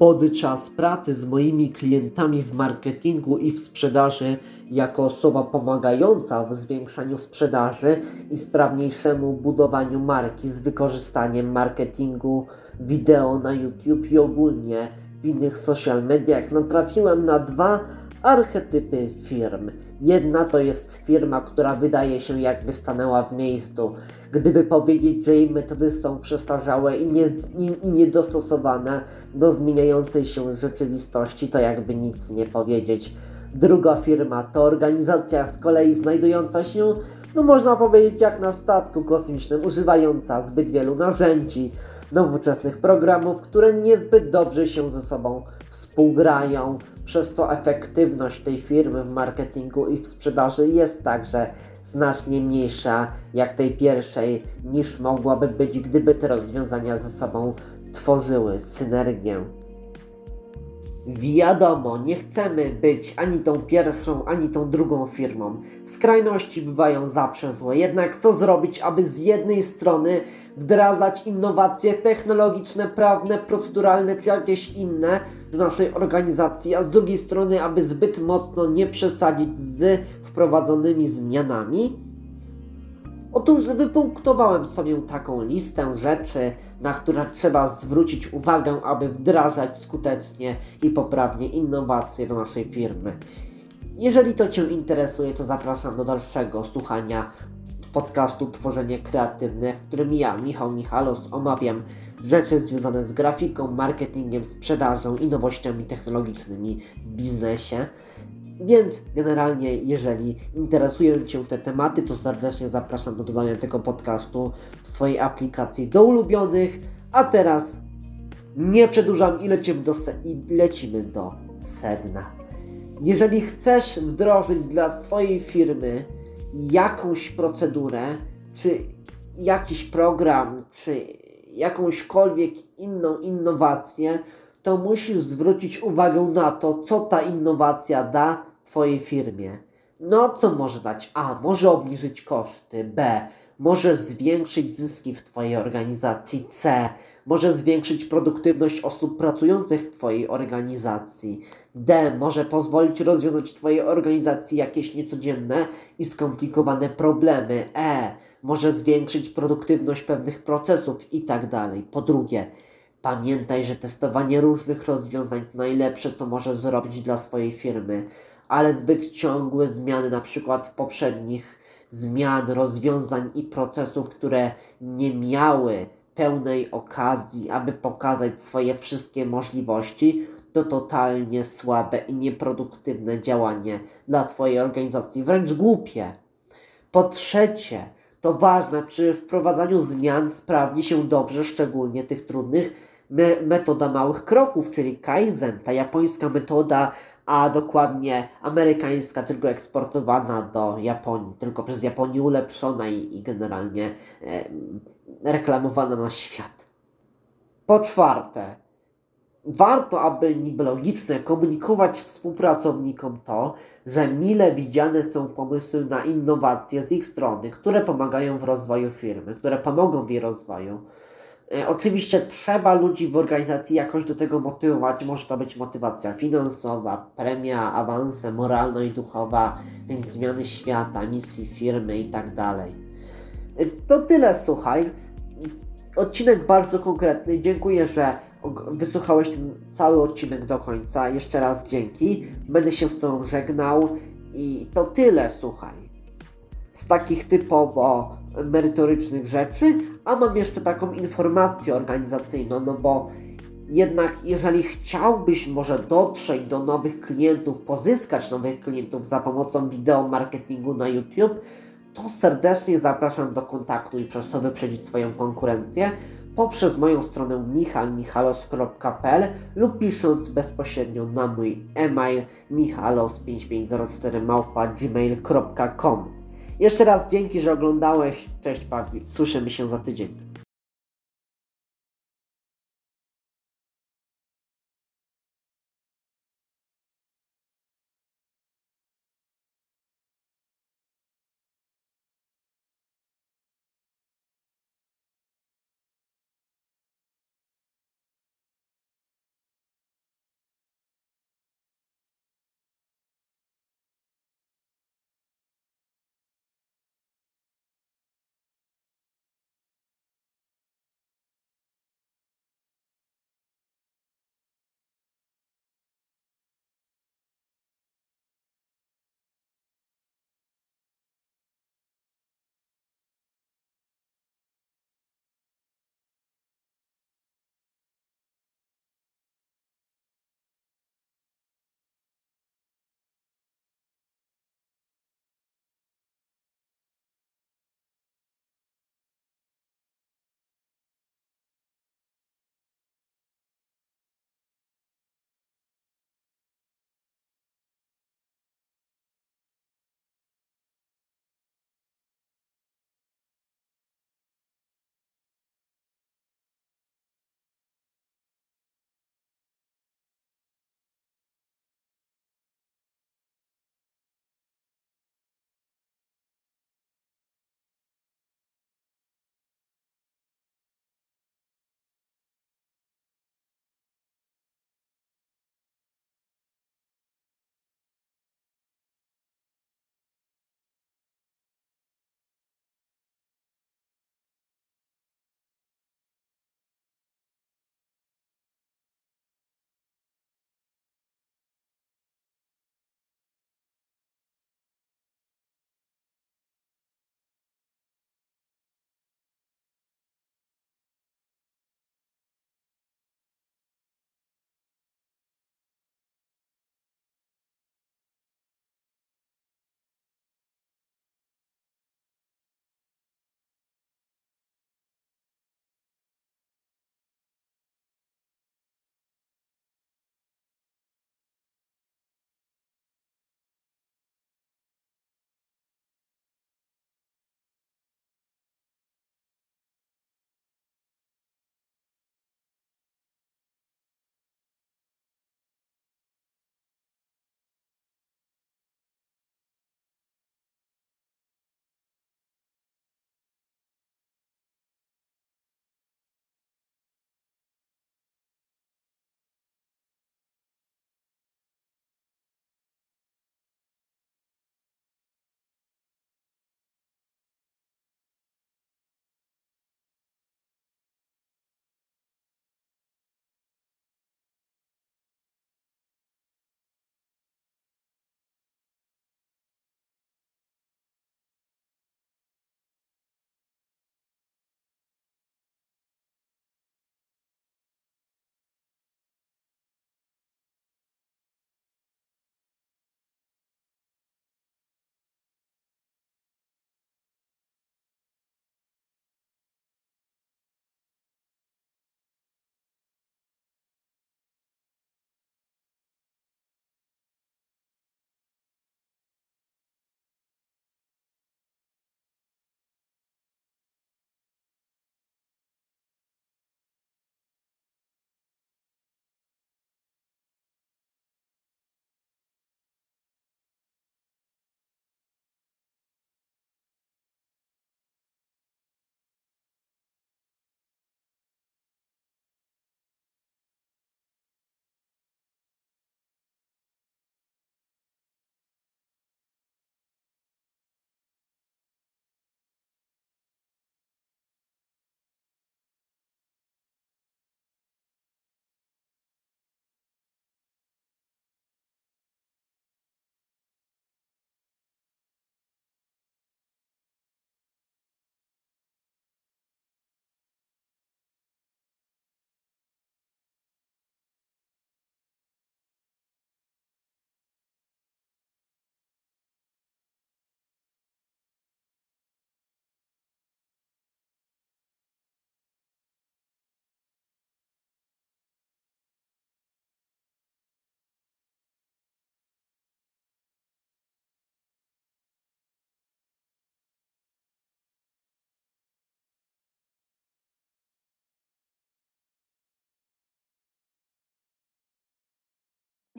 Podczas pracy z moimi klientami w marketingu i w sprzedaży, jako osoba pomagająca w zwiększaniu sprzedaży i sprawniejszemu budowaniu marki z wykorzystaniem marketingu wideo na YouTube i ogólnie w innych social mediach, natrafiłem na dwa archetypy firm. Jedna to jest firma, która wydaje się jakby stanęła w miejscu. Gdyby powiedzieć, że jej metody są przestarzałe i, nie, i, i niedostosowane do zmieniającej się rzeczywistości, to jakby nic nie powiedzieć. Druga firma to organizacja z kolei znajdująca się, no można powiedzieć, jak na statku kosmicznym, używająca zbyt wielu narzędzi, nowoczesnych programów, które niezbyt dobrze się ze sobą współgrają. Przez to efektywność tej firmy w marketingu i w sprzedaży jest także znacznie mniejsza jak tej pierwszej, niż mogłaby być, gdyby te rozwiązania ze sobą tworzyły synergię. Wiadomo, nie chcemy być ani tą pierwszą, ani tą drugą firmą. Skrajności bywają zawsze złe, jednak co zrobić, aby z jednej strony wdrażać innowacje technologiczne, prawne, proceduralne czy jakieś inne do naszej organizacji, a z drugiej strony, aby zbyt mocno nie przesadzić z wprowadzonymi zmianami? Otóż wypunktowałem sobie taką listę rzeczy, na które trzeba zwrócić uwagę, aby wdrażać skutecznie i poprawnie innowacje do naszej firmy. Jeżeli to Cię interesuje, to zapraszam do dalszego słuchania podcastu Tworzenie Kreatywne, w którym ja, Michał Michalos, omawiam rzeczy związane z grafiką, marketingiem, sprzedażą i nowościami technologicznymi w biznesie. Więc generalnie, jeżeli interesują Cię te tematy, to serdecznie zapraszam do dodania tego podcastu w swojej aplikacji do ulubionych. A teraz nie przedłużam i lecimy do, i lecimy do sedna. Jeżeli chcesz wdrożyć dla swojej firmy jakąś procedurę, czy jakiś program, czy jakąśkolwiek inną innowację, to musisz zwrócić uwagę na to, co ta innowacja da Twojej firmie. No, co może dać? A. Może obniżyć koszty. B. Może zwiększyć zyski w Twojej organizacji. C. Może zwiększyć produktywność osób pracujących w Twojej organizacji. D. Może pozwolić rozwiązać Twojej organizacji jakieś niecodzienne i skomplikowane problemy. E. Może zwiększyć produktywność pewnych procesów i tak dalej. Po drugie, pamiętaj, że testowanie różnych rozwiązań to najlepsze, co możesz zrobić dla swojej firmy ale zbyt ciągłe zmiany, na przykład poprzednich zmian, rozwiązań i procesów, które nie miały pełnej okazji, aby pokazać swoje wszystkie możliwości, to totalnie słabe i nieproduktywne działanie dla Twojej organizacji, wręcz głupie. Po trzecie, to ważne, przy wprowadzaniu zmian sprawdzi się dobrze, szczególnie tych trudnych, me metoda małych kroków, czyli Kaizen, ta japońska metoda a dokładnie amerykańska, tylko eksportowana do Japonii, tylko przez Japonię ulepszona i, i generalnie e, reklamowana na świat. Po czwarte, warto, aby niby komunikować współpracownikom to, że mile widziane są pomysły na innowacje z ich strony, które pomagają w rozwoju firmy, które pomogą w jej rozwoju oczywiście trzeba ludzi w organizacji jakoś do tego motywować. Może to być motywacja finansowa, premia, awanse moralno i duchowa, zmiany świata, misji firmy i tak. E, to tyle, słuchaj. Odcinek bardzo konkretny. Dziękuję, że wysłuchałeś ten cały odcinek do końca. Jeszcze raz dzięki. Będę się z Tobą żegnał. I to tyle, słuchaj z takich typowo merytorycznych rzeczy, a mam jeszcze taką informację organizacyjną, no bo jednak jeżeli chciałbyś może dotrzeć do nowych klientów, pozyskać nowych klientów za pomocą wideo marketingu na YouTube, to serdecznie zapraszam do kontaktu i przez to wyprzedzić swoją konkurencję poprzez moją stronę michalmichalos.pl lub pisząc bezpośrednio na mój e-mail michalos5504 gmail.com jeszcze raz dzięki, że oglądałeś. Cześć Papi, słyszymy się za tydzień.